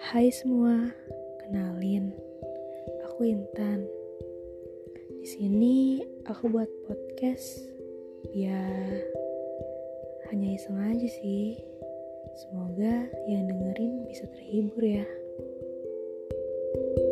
Hai semua, kenalin, aku Intan. Di sini aku buat podcast ya hanya iseng aja sih. Semoga yang dengerin bisa terhibur ya. thank you